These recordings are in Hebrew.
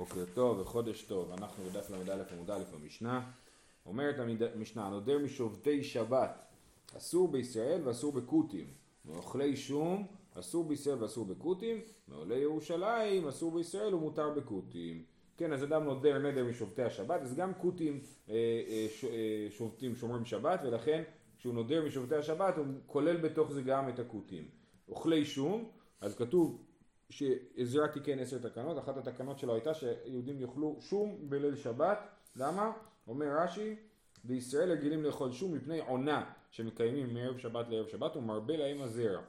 בוקר טוב וחודש טוב, אנחנו בדף ל"א עמוד א' במשנה. אומרת המשנה, הנודר משובתי שבת אסור בישראל ואסור בכותים, מאוכלי שום אסור בישראל ואסור בכותים, מעולי ירושלים אסור בישראל ומותר בכותים. כן, אז אדם נודר נדר משובתי השבת, אז גם כותים אה, אה, אה, שובתים שומרים שבת, ולכן כשהוא נודר משובתי השבת הוא כולל בתוך זה גם את הכותים. אוכלי שום, אז כתוב שעזרא תיקן עשר תקנות, אחת התקנות שלו הייתה שיהודים יאכלו שום בליל שבת, למה? אומר רש"י, בישראל רגילים לאכול שום מפני עונה שמקיימים מערב שבת לערב שבת ומרבה להם הזרע.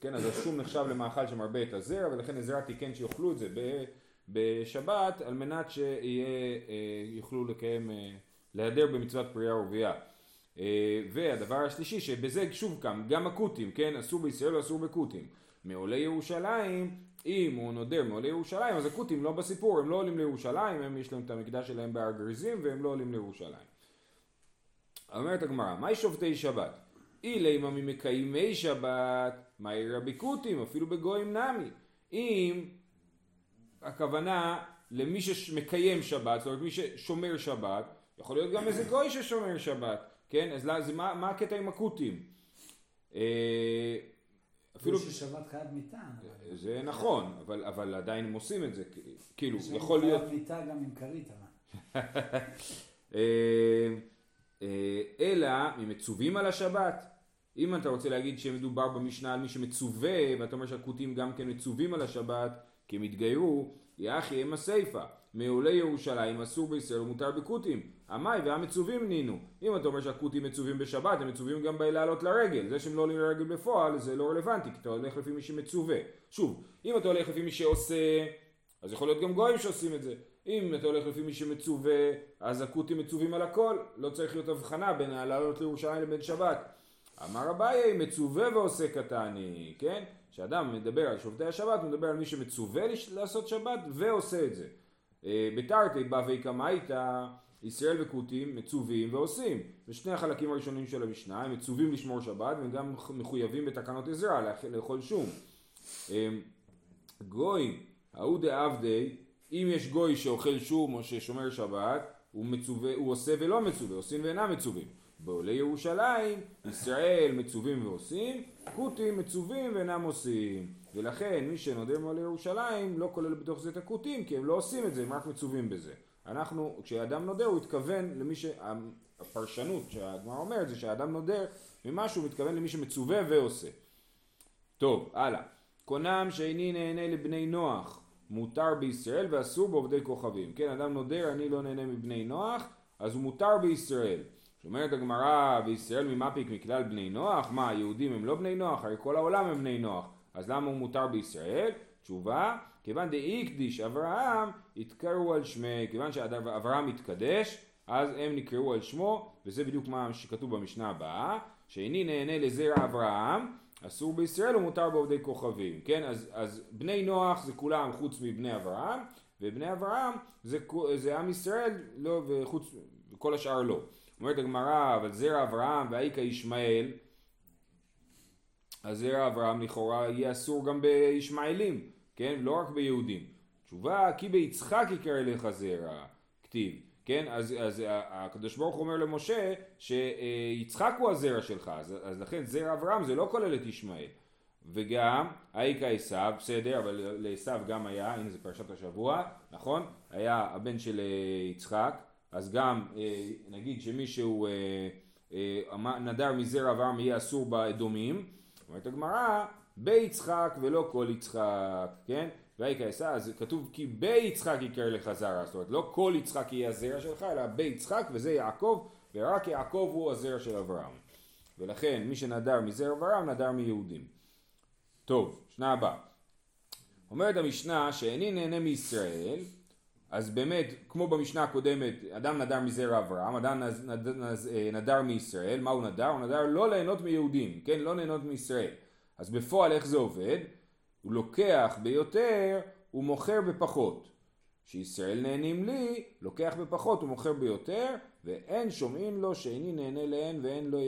כן, אז השום נחשב למאכל שמרבה את הזרע ולכן עזרא תיקן שיאכלו את זה בשבת על מנת שיוכלו אה, לקיים, אה, להיעדר במצוות פרייה ורבייה. אה, והדבר השלישי שבזה שוב כאן, גם הכותים, כן, אסור בישראל ואסור בכותים. מעולי ירושלים, אם הוא נודר מעולי ירושלים, אז הכותים לא בסיפור, הם לא עולים לירושלים, הם יש להם את המקדש שלהם בהר גריזים והם לא עולים לירושלים. אומרת הגמרא, מהי שובתי שבת? אילימה ממקיימי שבת, מהי רבי כותים, אפילו בגויים נמי. אם הכוונה למי שמקיים שבת, זאת אומרת מי ששומר שבת, יכול להיות גם איזה גוי ששומר שבת, כן? אז מה, מה הקטע עם הכותים? אפילו... ששבת חייב מיטה. זה נכון, אבל, אבל עדיין הם עושים את זה, כאילו, יכול להיות... חייב מיטה גם עם כרית. אה, אה, אלא אם מצווים על השבת. אם אתה רוצה להגיד שמדובר במשנה על מי שמצווה, ואתה אומר שהכותים גם כן מצווים על השבת, כי הם התגיירו, יחי הם הסיפה. מעולי ירושלים אסור בישראל ומותר בכותים. עמי והמצווים נינו. אם אתה אומר שהכותים מצווים בשבת, הם מצווים גם לעלות לרגל. זה שהם לא עולים לרגל בפועל זה לא רלוונטי, כי אתה הולך לפי מי שמצווה. שוב, אם אתה הולך לפי מי שעושה, אז יכול להיות גם גויים שעושים את זה. אם אתה הולך לפי מי שמצווה, אז הכותים מצווים על הכל. לא צריך להיות הבחנה בין לעלות לירושלים לבין שבת. אמר אביי מצווה ועושה קטני, כן? כשאדם מדבר על שובתי השבת, הוא מדבר על מי שמצווה לעשות שבת ועושה את זה. בתרתי בבי קמייתא ישראל וכותים מצווים ועושים. ושני החלקים הראשונים של המשנה הם מצווים לשמור שבת והם גם מחויבים בתקנות עזרה לאכול שום. אה, גוי, ההוא דעבדי, אם יש גוי שאוכל שום או ששומר שבת, הוא, מצווה, הוא עושה ולא מצווה, עושים ואינם מצווים. בעולי ירושלים, ישראל מצווים ועושים, כותים מצווים ואינם עושים. ולכן מי שנודר מעולי ירושלים לא כולל בתוך זה את הכותים, כי הם לא עושים את זה, הם רק מצווים בזה. אנחנו, כשאדם נודר הוא התכוון למי ש... הפרשנות שהגמרא אומרת זה שהאדם נודר ממשהו, הוא מתכוון למי שמצווה ועושה. טוב, הלאה. קונם שאיני נהנה לבני נוח, מותר בישראל ואסור בעובדי כוכבים. כן, אדם נודר, אני לא נהנה מבני נוח, אז הוא מותר בישראל. שאומרת הגמרא, בישראל ממפיק מכלל בני נוח, מה, היהודים הם לא בני נוח? הרי כל העולם הם בני נוח. אז למה הוא מותר בישראל? תשובה, כיוון דאיקדיש אברהם, התקראו על שמי, כיוון שאברהם התקדש, אז הם נקראו על שמו, וזה בדיוק מה שכתוב במשנה הבאה, שאיני נהנה לזרע אברהם, אסור בישראל ומותר בעובדי כוכבים, כן? אז, אז בני נוח זה כולם חוץ מבני אברהם, ובני אברהם זה, זה עם ישראל, לא, וחוץ, וכל השאר לא. אומרת הגמרא, אבל זרע אברהם והאיכא ישמעאל, אז זרע אברהם לכאורה יהיה אסור גם בישמעאלים, כן? לא רק ביהודים. תשובה, כי ביצחק יקרא לך זרע, כתיב. כן, אז, אז הקדוש ברוך אומר למשה שיצחק הוא הזרע שלך, אז, אז לכן זרע אברהם זה לא כולל את ישמעאל. וגם אייקה עשיו, בסדר, אבל לעשיו גם היה, הנה זה פרשת השבוע, נכון? היה הבן של אה, יצחק, אז גם אה, נגיד שמישהו אה, נדר מזרע אברהם יהיה אסור באדומים, אומרת הגמרא, ביצחק ולא כל יצחק, כן? ויקרא עשה, אז כתוב כי ביצחק יקרא לך זרע, זאת אומרת לא כל יצחק יהיה הזרע שלך, אלא ביצחק וזה יעקב, ורק יעקב הוא הזרע של אברהם. ולכן מי שנדר מזרע אברהם נדר מיהודים. טוב, שנה הבאה. אומרת המשנה שאיני נהנה מישראל, אז באמת, כמו במשנה הקודמת, אדם נדר מזרע אברהם, אדם נדר מישראל, מה הוא נדר? הוא נדר לא ליהנות מיהודים, כן? לא ליהנות מישראל. אז בפועל איך זה עובד? הוא לוקח ביותר ומוכר בפחות. שישראל נהנים לי, לוקח בפחות ומוכר ביותר, ואין שומעים לו שאיני נהנה להן ואין, לא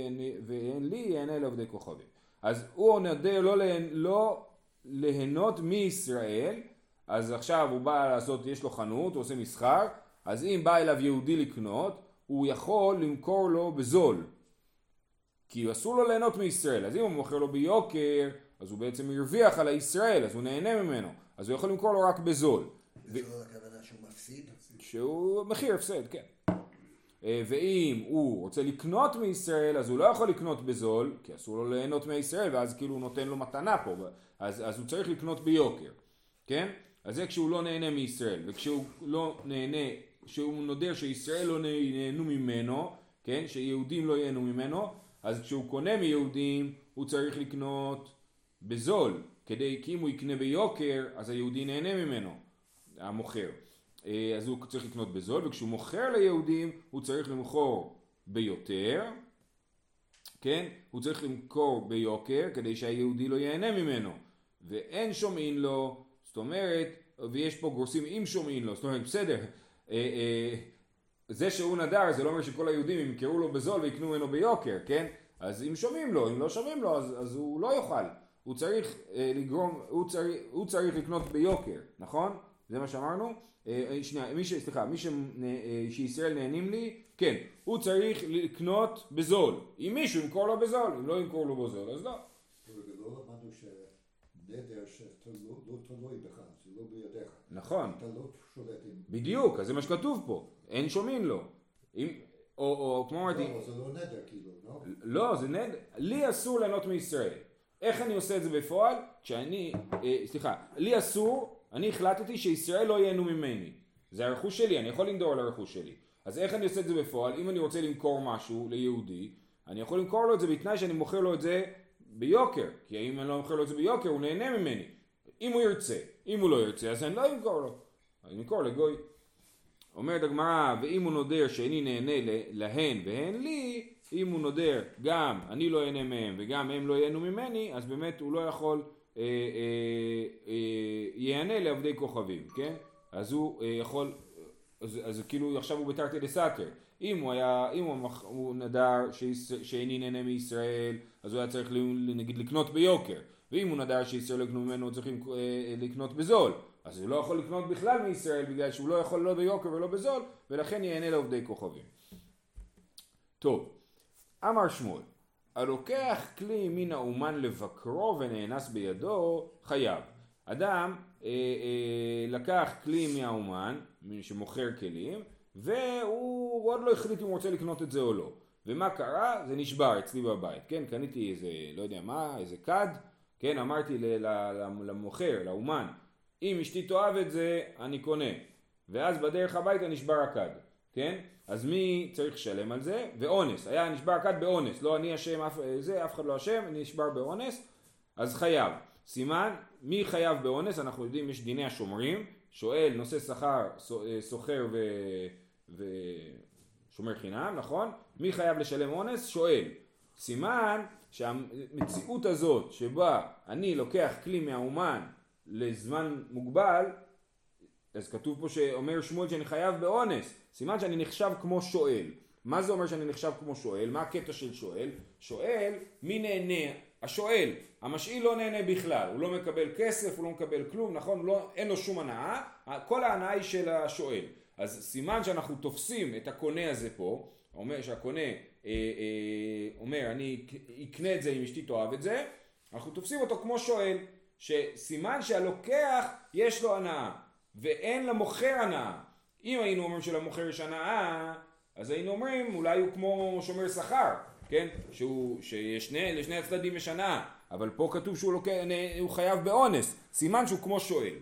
ואין לי יהנה לעובדי כוכבים. אז הוא נדר לא, לא ליהנות מישראל, אז עכשיו הוא בא לעשות, יש לו חנות, הוא עושה מסחר, אז אם בא אליו יהודי לקנות, הוא יכול למכור לו בזול. כי אסור לו ליהנות מישראל, אז אם הוא מוכר לו ביוקר, אז הוא בעצם הרוויח על הישראל, אז הוא נהנה ממנו, אז הוא יכול למכור לו רק בזול. לא הכוונה שהוא מפסיד? שהוא מחיר הפסד, כן. אה, ואם הוא רוצה לקנות מישראל, אז הוא לא יכול לקנות בזול, כי אסור לו ליהנות מישראל, ואז כאילו הוא נותן לו מתנה פה, אז, אז הוא צריך לקנות ביוקר, כן? אז זה כשהוא לא נהנה מישראל, וכשהוא לא נהנה, כשהוא נודר שישראל לא נהנו ממנו, כן? שיהודים לא ייהנו ממנו, אז כשהוא קונה מיהודים, הוא צריך לקנות בזול, כדי, כי אם הוא יקנה ביוקר, אז היהודי נהנה ממנו, המוכר. אה, אז הוא צריך לקנות בזול, וכשהוא מוכר ליהודים, הוא צריך למכור ביותר, כן? הוא צריך למכור ביוקר, כדי שהיהודי לא ייהנה ממנו. ואין שומעין לו, זאת אומרת, ויש פה גורסים אם שומעין לו, זאת אומרת, בסדר, אה, אה, זה שהוא נדר זה לא אומר שכל היהודים ימכרו לו בזול ויקנו ממנו ביוקר, כן? אז אם שומעים לו, אם לא שומעים לו, אז, אז הוא לא יוכל. הוא צריך אה, לגרום, הוא צריך, הוא צריך לקנות ביוקר, נכון? זה מה שאמרנו? אה, אה שנייה, מי ש... סליחה, מי ש, אה, שישראל נהנים לי, כן, הוא צריך לקנות בזול. אם מישהו ימכור לו בזול, אם לא ימכור לו בזול, אז לא. שנדר שלא לא תלוי בך, זה לא בידיך. נכון. אתה לא שולט עם... בדיוק, אז זה מה שכתוב פה. אין שומעים לו. אם... או, או כמו אמרתי... לא, זה לא נדר כאילו, לא? לא, זה נדר. לי אסור ליהנות מישראל. איך אני עושה את זה בפועל? כשאני, אה, סליחה, לי אסור, אני החלטתי שישראל לא ייהנו ממני. זה הרכוש שלי, אני יכול לנדור על הרכוש שלי. אז איך אני עושה את זה בפועל? אם אני רוצה למכור משהו ליהודי, אני יכול למכור לו את זה בתנאי שאני מוכר לו את זה ביוקר. כי אם אני לא מוכר לו את זה ביוקר, הוא נהנה ממני. אם הוא ירצה. אם הוא לא ירצה, אז אני לא אמכור לו. אני אמכור לגוי. אומרת הגמרא, ואם הוא נודר שאיני נהנה להן והן לי, אם הוא נודר גם אני לא אהנה מהם וגם הם לא ייהנו ממני, אז באמת הוא לא יכול, אה, אה, אה, ייהנה לעבדי כוכבים, כן? אז הוא אה, יכול, אז, אז כאילו עכשיו הוא בתרתי דסתר. אם הוא היה, אם הוא, הוא נדר שאיני נהנה מישראל, אז הוא היה צריך נגיד לקנות ביוקר. ואם הוא נדר שישראל לא יקנו ממנו, הוא צריך אה, לקנות בזול. אז הוא לא יכול לקנות בכלל מישראל בגלל שהוא לא יכול לא ביוקר ולא בזול, ולכן ייהנה לעובדי כוכבים. טוב, אמר שמואל, הלוקח כלי מן האומן לבקרו ונאנס בידו, חייב. אדם אה, אה, לקח כלי מהאומן, שמוכר כלים, והוא עוד לא החליט אם הוא רוצה לקנות את זה או לא. ומה קרה? זה נשבר אצלי בבית, כן? קניתי איזה, לא יודע מה, איזה כד, כן? אמרתי למוכר, לאומן, אם אשתי תאהב את זה, אני קונה. ואז בדרך הביתה נשבר הכד, כן? אז מי צריך לשלם על זה? ואונס. היה נשבר הכד באונס. לא אני אשם, אף, זה, אף אחד לא אשם, נשבר באונס, אז חייב. סימן, מי חייב באונס? אנחנו יודעים, יש דיני השומרים. שואל, נושא שכר, סוחר ו... ושומר חינם, נכון? מי חייב לשלם אונס? שואל. סימן שהמציאות הזאת שבה אני לוקח כלי מהאומן לזמן מוגבל, אז כתוב פה שאומר שמואל שאני חייב באונס, סימן שאני נחשב כמו שואל. מה זה אומר שאני נחשב כמו שואל? מה הקטע של שואל? שואל, מי נהנה? השואל. המשאיל לא נהנה בכלל, הוא לא מקבל כסף, הוא לא מקבל כלום, נכון? לא, אין לו שום הנאה, כל ההנאה היא של השואל. אז סימן שאנחנו תופסים את הקונה הזה פה, אומר שהקונה אה, אה, אומר אני אקנה את זה אם אשתי תאהב את זה, אנחנו תופסים אותו כמו שואל. שסימן שהלוקח יש לו הנאה ואין למוכר הנאה. אם היינו אומרים שלמוכר יש הנאה, אז היינו אומרים אולי הוא כמו שומר שכר, כן? שהוא, שלשני הצדדים יש הנאה, אבל פה כתוב שהוא לוקח, הוא חייב באונס, סימן שהוא כמו שואל,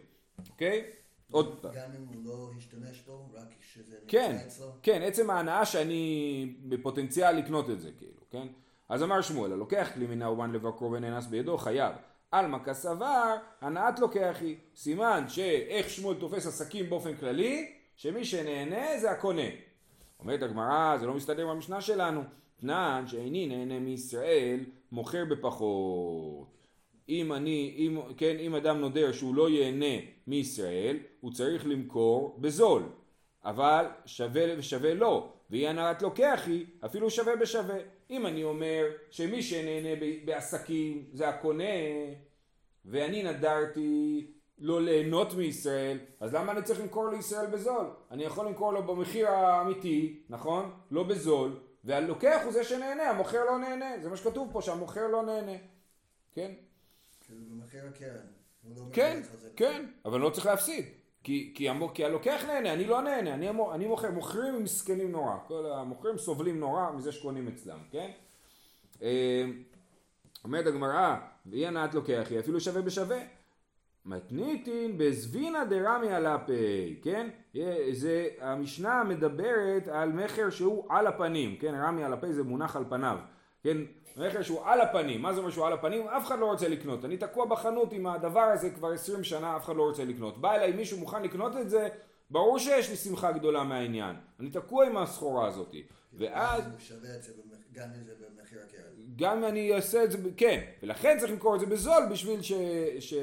אוקיי? עוד פעם. גם אם הוא לא השתמש בו, רק כשזה כן, נמצא אצלו? כן, עצם ההנאה שאני בפוטנציאל לקנות את זה, כאילו, כן? אז אמר שמואל, הלוקח כלי מן האומן לבקרו ונאנס בידו, חייב. עלמא כסבר, הנעת לוקח היא. סימן שאיך שמואל תופס עסקים באופן כללי, שמי שנהנה זה הקונה. אומרת הגמרא, זה לא מסתדר עם המשנה שלנו. תנן שאיני נהנה מישראל, מוכר בפחות. אם אני, אם, כן, אם אדם נודר שהוא לא ייהנה מישראל, הוא צריך למכור בזול. אבל שווה ושווה לא. ואי הנעת לוקח היא, אפילו שווה בשווה. אם אני אומר שמי שנהנה בעסקים זה הקונה, ואני נדרתי לא ליהנות מישראל, אז למה אני צריך למכור לישראל בזול? אני יכול למכור לו במחיר האמיתי, נכון? לא בזול, והלוקח הוא זה שנהנה, המוכר לא נהנה, זה מה שכתוב פה שהמוכר לא נהנה, כן? כאילו במחיר הקרן. לא כן, כן, אבל לא צריך להפסיד. כי, כי, המ, כי הלוקח נהנה, אני לא נהנה, אני, אני מוכר, מוכרים מסכנים נורא, כל המוכרים סובלים נורא מזה שקונים אצלם, כן? אה, אומרת הגמרא, ואי הנעת לוקח היא אפילו שווה בשווה. מתניתין בזווינא דרמי על הפי, כן? זה, המשנה מדברת על מכר שהוא על הפנים, כן? רמי על הפי זה מונח על פניו, כן? מכר שהוא על הפנים, מה זה אומר שהוא על הפנים? אף אחד לא רוצה לקנות, אני תקוע בחנות עם הדבר הזה כבר עשרים שנה, אף אחד לא רוצה לקנות. בא אליי מישהו מוכן לקנות את זה, ברור שיש לי שמחה גדולה מהעניין. אני תקוע עם הסחורה הזאת. ואז... גם אם זה במחיר הקרן. גם אני אעשה את זה, כן, ולכן צריך למכור את זה בזול בשביל ש... ש...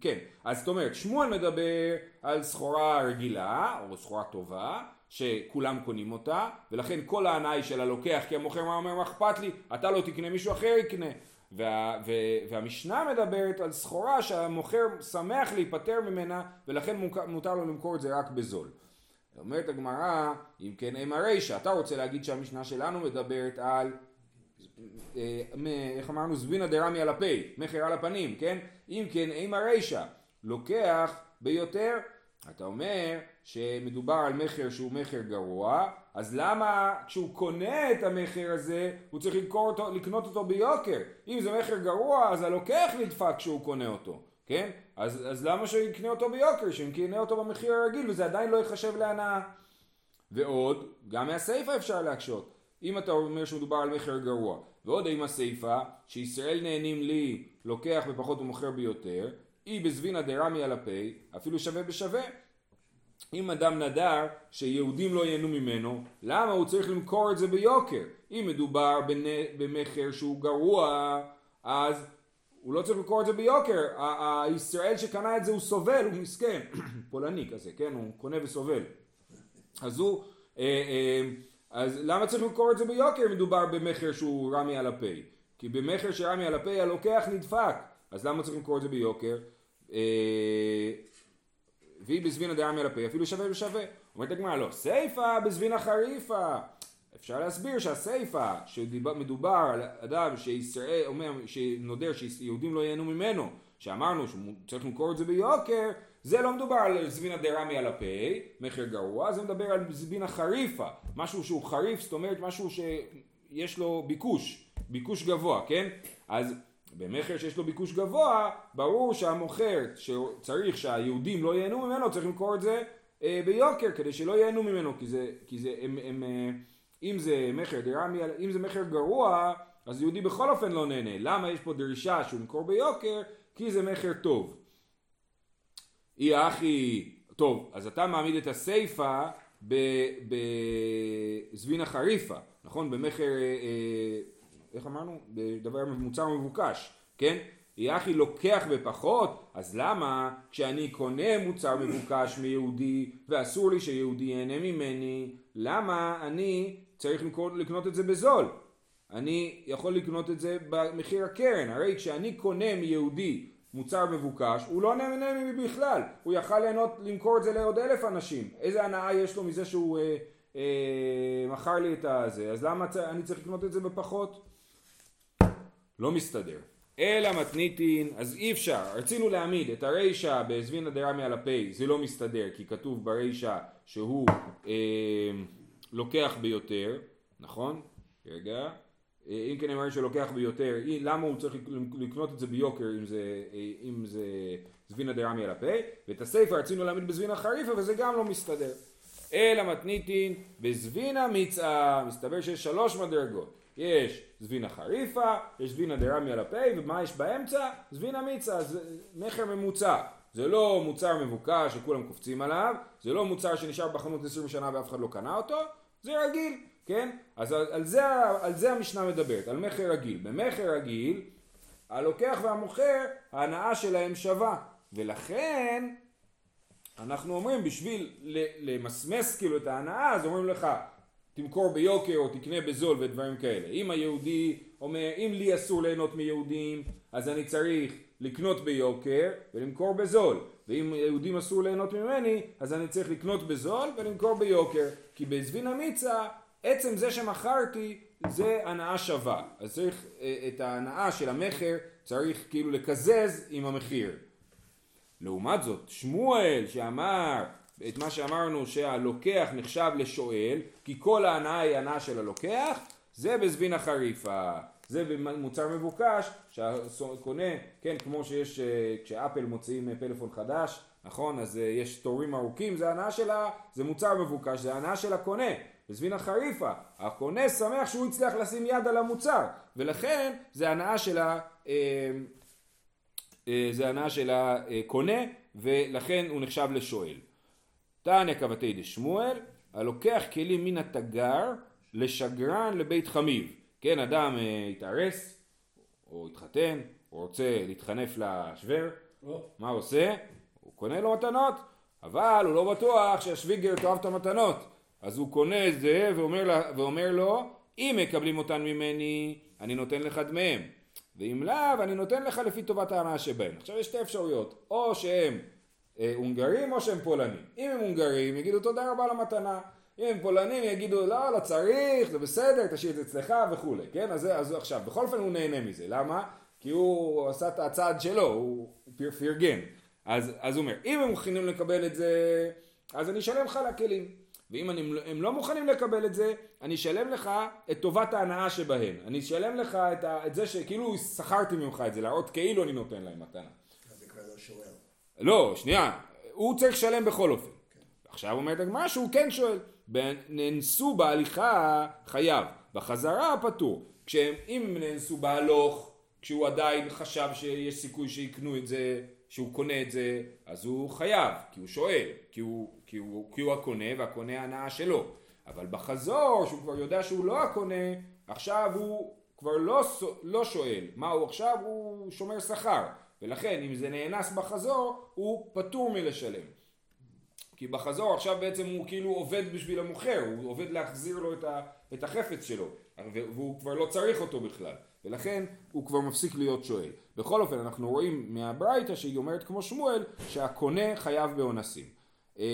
כן, אז זאת אומרת, שמואל מדבר על סחורה רגילה, או סחורה טובה, שכולם קונים אותה, ולכן כל ההנאה היא של הלוקח, כי המוכר אומר, מה אכפת לי, אתה לא תקנה, מישהו אחר יקנה. וה, ו, והמשנה מדברת על סחורה שהמוכר שמח להיפטר ממנה, ולכן מותר לו למכור את זה רק בזול. אומרת הגמרא, אם כן אם הרישא, אתה רוצה להגיד שהמשנה שלנו מדברת על, אה, איך אמרנו, זבינה דרמי על הפה, מכר על הפנים, כן? אם כן אם הרישא, לוקח ביותר, אתה אומר שמדובר על מכר שהוא מכר גרוע, אז למה כשהוא קונה את המכר הזה הוא צריך אותו, לקנות אותו ביוקר? אם זה מכר גרוע אז הלוקח נדפק כשהוא קונה אותו, כן? אז, אז למה שהוא יקנה אותו ביוקר? שיקנה אותו במחיר הרגיל וזה עדיין לא ייחשב להנאה. ועוד, גם מהסיפה אפשר להקשות. אם אתה אומר שמדובר על מכר גרוע, ועוד עם הסיפה, שישראל נהנים לי לוקח בפחות ומוכר ביותר, אי בזווינא דרמי על הפי, אפילו שווה בשווה. אם אדם נדר שיהודים לא ייהנו ממנו, למה הוא צריך למכור את זה ביוקר? אם מדובר במכר שהוא גרוע, אז הוא לא צריך למכור את זה ביוקר, הישראל שקנה את זה הוא סובל, הוא מסכן, פולני כזה, כן, הוא קונה וסובל. אז הוא, אה, אה, אז למה צריך למכור את זה ביוקר אם מדובר במכר שהוא רמי על הפה? כי במכר שרמי על הפה הלוקח נדפק, אז למה צריך למכור את זה ביוקר? אה, והיא בזווינא דרמי על הפה אפילו שווה ושווה. אומרת הגמרא לא, סיפה בזווינא חריפה. אפשר להסביר שהסיפה, שמדובר על אדם שישראל, אומר, שנודר שיהודים לא ייהנו ממנו, שאמרנו שצריך למכור את זה ביוקר, זה לא מדובר על זבינה דרמי על הפה, מכר גרוע, זה מדבר על זבינה חריפה, משהו שהוא חריף, זאת אומרת משהו שיש לו ביקוש, ביקוש גבוה, כן? אז במכר שיש לו ביקוש גבוה, ברור שהמוכר שצריך שהיהודים לא ייהנו ממנו, צריך למכור את זה אה, ביוקר כדי שלא ייהנו ממנו, כי זה, כי זה הם, הם, אה, אם זה מכר דרמי, אם זה מכר גרוע, אז יהודי בכל אופן לא נהנה. למה יש פה דרישה שהוא ימכור ביוקר? כי זה מכר טוב. אי אחי, טוב, אז אתה מעמיד את הסיפה בזווינה חריפה, נכון? במכר, אה, אה, איך אמרנו? בדבר מוצר מבוקש, כן? יחי לוקח בפחות, אז למה כשאני קונה מוצר מבוקש מיהודי ואסור לי שיהודי ייהנה ממני, למה אני צריך לקנות את זה בזול? אני יכול לקנות את זה במחיר הקרן, הרי כשאני קונה מיהודי מוצר מבוקש, הוא לא נהנה ממי בכלל, הוא יכל ליהנות, למכור את זה לעוד אלף אנשים, איזה הנאה יש לו מזה שהוא אה, אה, מכר לי את הזה, אז למה אני צריך לקנות את זה בפחות? לא מסתדר. אלא מתניתין, אז אי אפשר, רצינו להעמיד את הרישא בזווינא דרמי על הפי, זה לא מסתדר, כי כתוב ברישא שהוא אה, לוקח ביותר, נכון? רגע, אה, אם כן אמר שלוקח ביותר, למה הוא צריך לקנות את זה ביוקר אם זה, אה, אם זה זווינא דרמי על הפה, ואת הסיפא רצינו להעמיד בזווינא חריפה וזה גם לא מסתדר. אלא מתניתין בזווינא מצאה, מסתבר שיש שלוש מדרגות. יש זווינה חריפה, יש זווינה דרמי על הפה, ומה יש באמצע? זווינה מיצה, זה מכר ממוצע. זה לא מוצר מבוקש שכולם קופצים עליו, זה לא מוצר שנשאר בחנות 20 שנה ואף אחד לא קנה אותו, זה רגיל, כן? אז על, על, זה, על זה המשנה מדברת, על מכר רגיל. במכר רגיל, הלוקח והמוכר, ההנאה שלהם שווה. ולכן, אנחנו אומרים, בשביל למסמס כאילו את ההנאה, אז אומרים לך, תמכור ביוקר או תקנה בזול ודברים כאלה. אם היהודי אומר, אם לי אסור ליהנות מיהודים, אז אני צריך לקנות ביוקר ולמכור בזול. ואם יהודים אסור ליהנות ממני, אז אני צריך לקנות בזול ולמכור ביוקר. כי בזבין המיצה, עצם זה שמכרתי, זה הנאה שווה. אז צריך אה, את ההנאה של המכר, צריך כאילו לקזז עם המחיר. לעומת זאת, שמואל שאמר את מה שאמרנו שהלוקח נחשב לשואל, כי כל ההנאה היא הנאה של הלוקח, זה בזבין החריפה. זה במוצר מבוקש שהקונה, כן, כמו שיש, אה, כשאפל מוציאים אה, פלאפון חדש, נכון, אז אה, יש תורים ארוכים, זה הנאה של ה... זה מוצר מבוקש, זה הנאה של הקונה. בזבין החריפה, הקונה שמח שהוא הצליח לשים יד על המוצר, ולכן זה הנאה של ה... זה הנאה של הקונה, ולכן הוא נחשב לשואל. תניא כבתי דשמואל, הלוקח כלים מן התגר לשגרן לבית חמיב. כן, אדם אה, התארס, או התחתן, הוא רוצה להתחנף לשוור, מה הוא עושה? הוא קונה לו מתנות, אבל הוא לא בטוח שהשוויגר תאהב את המתנות. אז הוא קונה את זה ואומר, לה, ואומר לו, אם מקבלים אותן ממני, אני נותן לך דמיהם. ואם לאו, אני נותן לך לפי טובת ההנאה שבהם. עכשיו יש שתי אפשרויות, או שהם הונגרים או שהם פולנים. אם הם הונגרים, יגידו תודה רבה למתנה. אם הם פולנים יגידו לא, לא צריך, זה בסדר, תשאיר את זה אצלך וכולי, כן? אז, אז עכשיו, בכל אופן הוא נהנה מזה, למה? כי הוא עשה את הצעד שלו, הוא, הוא פרגן. אז, אז הוא אומר, אם הם מוכנים לקבל את זה, אז אני אשלם לך לכלים. ואם אני, הם לא מוכנים לקבל את זה, אני אשלם לך את טובת ההנאה שבהם. אני אשלם לך את, ה, את זה שכאילו שכרתי ממך את זה, להראות כאילו אני נותן להם מתנה. אז זה כבר לא שואל. לא, שנייה, הוא צריך לשלם בכל אופן. עכשיו אומרת הגמרא שהוא כן שואל. נאנסו בהליכה חייב, בחזרה פטור. כשהם, אם נאנסו בהלוך, כשהוא עדיין חשב שיש סיכוי שיקנו את זה, שהוא קונה את זה, אז הוא חייב, כי הוא שואל, כי הוא, כי הוא, כי הוא הקונה והקונה הנאה שלו. אבל בחזור, שהוא כבר יודע שהוא לא הקונה, עכשיו הוא כבר לא, לא שואל. מה הוא עכשיו? הוא שומר שכר. ולכן אם זה נאנס בחזור, הוא פטור מלשלם. כי בחזור עכשיו בעצם הוא כאילו עובד בשביל המוכר, הוא עובד להחזיר לו את, ה, את החפץ שלו, והוא כבר לא צריך אותו בכלל, ולכן הוא כבר מפסיק להיות שואל. בכל אופן אנחנו רואים מהברייתא שהיא אומרת כמו שמואל, שהקונה חייב באונסים. אמ,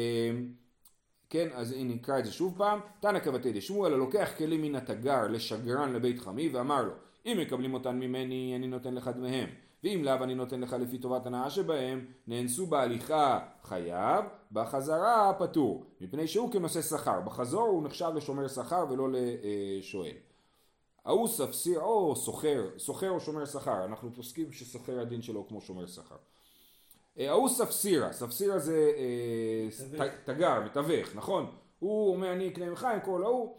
כן, אז הנה נקרא את זה שוב פעם. תנא כבתי דשמואל, הלוקח כלים מן התגר לשגרן לבית חמי ואמר לו, אם מקבלים אותן ממני אני נותן לך דמיהם. ואם לאו אני נותן לך לפי טובת הנאה שבהם, נאנסו בהליכה חייב, בחזרה פטור, מפני שהוא כנושא שכר, בחזור הוא נחשב לשומר שכר ולא לשואל. ההוא ספסיר או סוחר, סוחר או שומר שכר, אנחנו פוסקים שסוחר הדין שלו כמו שומר שכר. אה, ההוא ספסירה, ספסירה זה אה, תגר, מתווך, נכון? הוא אומר אני אקנה ממך עם כל ההוא,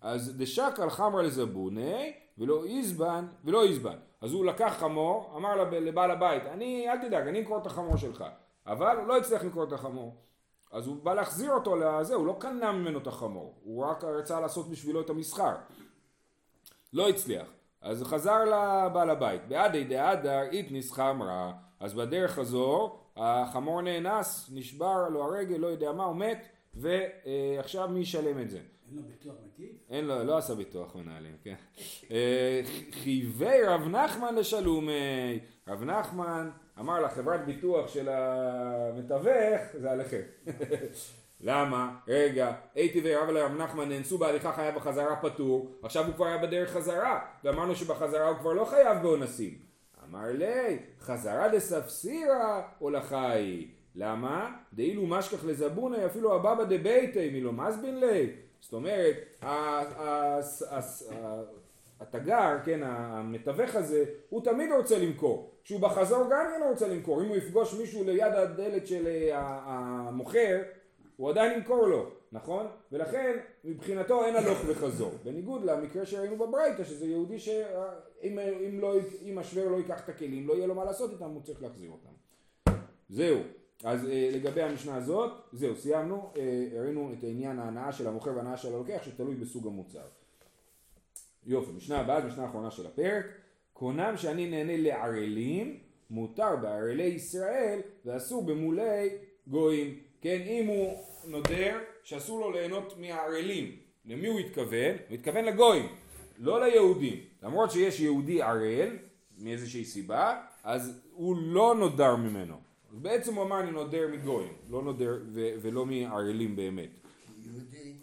אז דשק על חמרה לזבוני ולא איזבן ולא איזבן. אז הוא לקח חמור, אמר לבעל הבית, אני, אל תדאג, אני אמכור את החמור שלך. אבל הוא לא הצליח למכור את החמור. אז הוא בא להחזיר אותו לזה, הוא לא קנה ממנו את החמור, הוא רק רצה לעשות בשבילו את המסחר. לא הצליח. אז חזר לבעל הבית, בעדי דאדר איתניס חמרה, אז בדרך הזו החמור נאנס, נשבר לו הרגל, לא יודע מה, הוא מת, ועכשיו מי ישלם את זה? אין לו ביטוח מקיף? אין לו, לא עשה ביטוח מנהלים, כן. אה, חייבי רב נחמן לשלומי, רב נחמן אמר לחברת ביטוח של המתווך, זה עליכם. למה? רגע, הייתי ורב לרב נחמן נאנסו בהליכה חייב בחזרה פטור, עכשיו הוא כבר היה בדרך חזרה, ואמרנו שבחזרה הוא כבר לא חייב באונסים. אמר לי, חזרה דספסירה או לחי. למה? דאילו משכח לזבוני אפילו הבבא דביתי מלא מזבין לי. זאת אומרת, התגר, כן, המתווך הזה, הוא תמיד רוצה למכור. כשהוא בחזור גם כן רוצה למכור. אם הוא יפגוש מישהו ליד הדלת של אה, המוכר, הוא עדיין ימכור לו, נכון? ולכן מבחינתו אין הלוך וחזור. בניגוד למקרה שראינו בברייתא, שזה יהודי שאם אם לא, השוור לא ייקח את הכלים, לא יהיה לו מה לעשות איתם, הוא צריך להחזיר אותם. זהו. אז אה, לגבי המשנה הזאת, זהו, סיימנו, אה, הראינו את העניין ההנאה של המוכר וההנאה של הלוקח שתלוי בסוג המוצר. יופי, משנה הבאה, משנה האחרונה של הפרק, קונם שאני נהנה לערלים, מותר בערלי ישראל ואסור במולי גויים. כן, אם הוא נודר שאסור לו ליהנות מהערלים, למי הוא התכוון? הוא התכוון לגויים, לא ליהודים. למרות שיש יהודי ערל, מאיזושהי סיבה, אז הוא לא נודר ממנו. אז בעצם הוא אמר אני נודר מגויים, לא נודר ו- ולא מערלים באמת. יהודי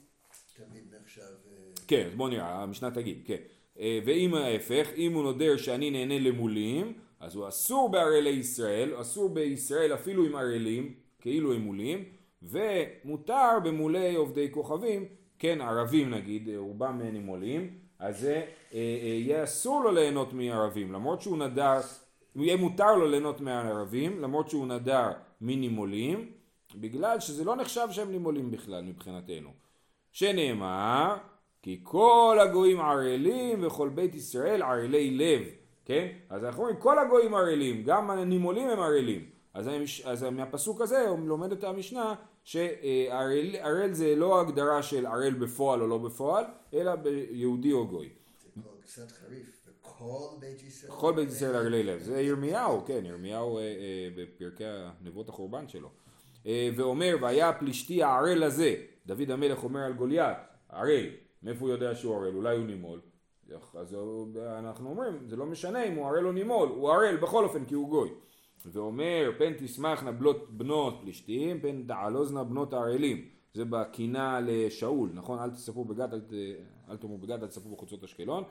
תמיד נחשב... אה, כן, אז בוא נראה, המשנה תגיד, כן. אה, ואם ההפך, אם הוא נודר שאני נהנה למולים, אז הוא אסור בערלי ישראל, אסור בישראל אפילו עם ערלים, כאילו הם מולים, ומותר במולי עובדי כוכבים, כן, ערבים נגיד, רובם נימולים, אז זה אה, אה, יהיה אסור לו ליהנות מערבים, למרות שהוא נדר, יהיה מותר לו ליהנות מערבים, למרות שהוא נדר מנימולים, בגלל שזה לא נחשב שהם נימולים בכלל מבחינתנו. שנאמר, כי כל הגויים ערלים וכל בית ישראל ערלי לב, כן? אז אנחנו אומרים כל הגויים ערלים, גם הנימולים הם ערלים. אז, אז מהפסוק הזה לומדת המשנה שערל זה לא הגדרה של ערל בפועל או לא בפועל, אלא ביהודי או גוי. זה פה קצת חריף, וכל בית ישראל... כל בית ישראל ערלי לב, זה ירמיהו, כן, ירמיהו אה, אה, בפרקי נבואות החורבן שלו. אה, ואומר, והיה פלישתי הערל הזה, דוד המלך אומר על גוליית, ערל, מאיפה הוא יודע שהוא ערל? אולי הוא נימול. אז אנחנו אומרים, זה לא משנה אם הוא ערל או נימול, הוא ערל בכל אופן כי הוא גוי. ואומר פן תשמחנה בנות, בנות פלישתים פן תעלוזנה בנות הערלים זה בקינה לשאול נכון אל תספרו בגת אל, אל תאמרו בגת אל תספרו בחוצות אשקלון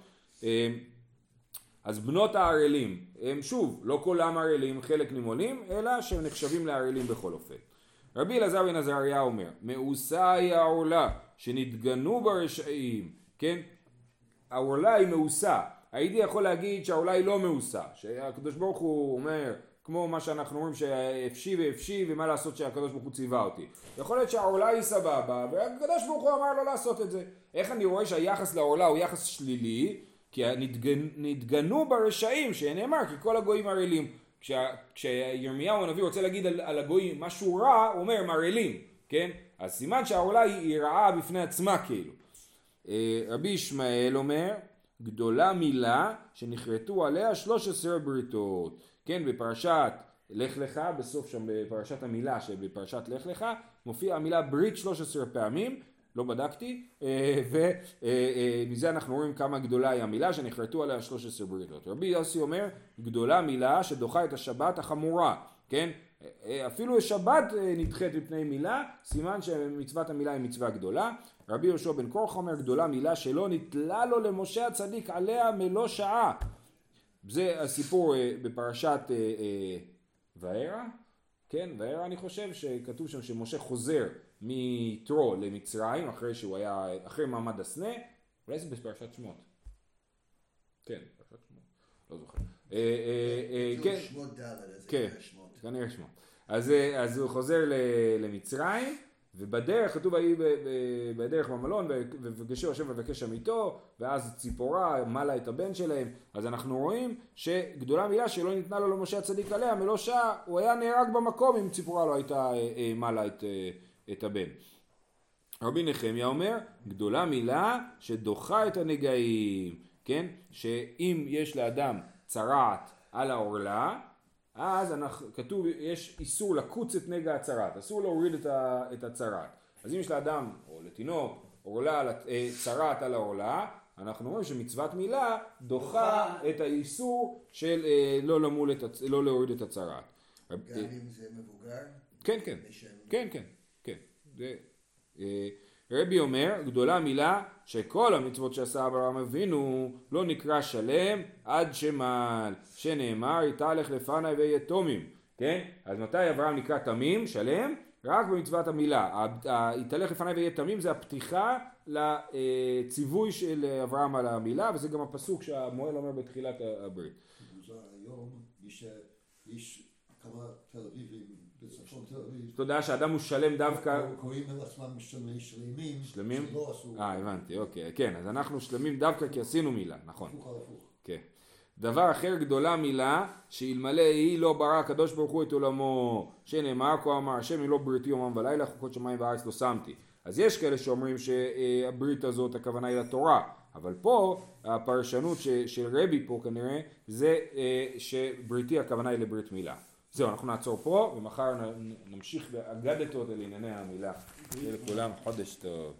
אז בנות הערלים הם שוב לא כולם ערלים חלק נימולים אלא שהם נחשבים לערלים בכל אופן רבי אלעזר בן עזריה אומר מאוסה היא העורלה שנתגנו ברשעים כן העורלה היא מאוסה הייתי יכול להגיד שהעורלה היא לא מאוסה שהקדוש ברוך הוא אומר כמו מה שאנחנו אומרים שהפשי והפשי ומה לעשות שהקדוש ברוך הוא ציווה אותי. יכול להיות שהעולה היא סבבה והקדוש ברוך הוא אמר לא לעשות את זה. איך אני רואה שהיחס לעולה הוא יחס שלילי? כי נתגנ... נתגנו ברשעים שנאמר כי כל הגויים ערלים. כשה... כשירמיהו הנביא רוצה להגיד על, על הגויים משהו רע הוא אומר הם כן? אז סימן שהעולה היא, היא רעה בפני עצמה כאילו. אה, רבי ישמעאל אומר גדולה מילה שנכרתו עליה 13 בריתות. כן, בפרשת לך לך, בסוף שם בפרשת המילה שבפרשת לך לך, מופיע המילה ברית 13 פעמים, לא בדקתי, אה, ומזה אה, אה, אנחנו רואים כמה גדולה היא המילה שנחרטו עליה 13 בריתות. רבי יוסי אומר, גדולה מילה שדוחה את השבת החמורה, כן? אפילו שבת נדחית מפני מילה, סימן שמצוות המילה היא מצווה גדולה. רבי יהושע בן כורח אומר, גדולה מילה שלא נתלה לו למשה הצדיק עליה מלוא שעה. זה הסיפור בפרשת וארא, כן, וארא אני חושב שכתוב שם שמשה חוזר מיתרו למצרים אחרי שהוא היה, אחרי מעמד הסנה, אולי זה בפרשת שמות. כן, פרשת שמות, לא זוכר. כן, שמות ד', אז כן, כנראה שמות. אז הוא חוזר למצרים ובדרך, כתוב ויהי בדרך במלון, ופגשו השם ובקש שם איתו, ואז ציפורה מלה את הבן שלהם, אז אנחנו רואים שגדולה מילה שלא ניתנה לו למשה הצדיק עליה מלוא שעה, הוא היה נהרג במקום אם ציפורה לא הייתה אה, אה, מלה את, אה, את הבן. רבי נחמיה אומר, גדולה מילה שדוחה את הנגעים, כן? שאם יש לאדם צרעת על העורלה, אז אנחנו, כתוב, יש איסור לקוץ את נגע הצרת, אסור להוריד את, ה, את הצרת. אז אם יש לאדם, או לתינוק, עורלה, אה, צרת על העורלה, אנחנו אומרים שמצוות מילה דוחה את האיסור של אה, לא, למול את, לא להוריד את הצרת. גם אם זה מבוגר? כן, כן, כן, כן, רבי אומר, גדולה מילה שכל המצוות שעשה אברהם אבינו לא נקרא שלם עד שמל, שנאמר יתהלך לפניי ויתומים, כן? אז מתי אברהם נקרא תמים, שלם? רק במצוות המילה. יתהלך לפניי ויהיה תמים זה הפתיחה לציווי של אברהם על המילה וזה גם הפסוק שהמוהל אומר בתחילת הברית. היום יש כמה תל אביבים יודע שאדם הוא שלם דווקא... קוראים לעצמם שלמים. שלמים? אה, הבנתי, אוקיי. כן, אז אנחנו שלמים דווקא כי עשינו מילה, נכון. הפוך על הפוך. כן. דבר אחר גדולה מילה, שאלמלא היא לא ברא הקדוש ברוך הוא את עולמו, שנאמר כה אמר השם אם לא בריתי יומם ולילה חוקות שמיים וארץ לא שמתי. אז יש כאלה שאומרים שהברית הזאת הכוונה היא לתורה, אבל פה הפרשנות של רבי פה כנראה זה אה, שבריתי הכוונה היא לברית מילה. זהו, אנחנו נעצור פה, ומחר נמשיך באגדתות על ענייני המילה. שיהיה לכולם חודש טוב.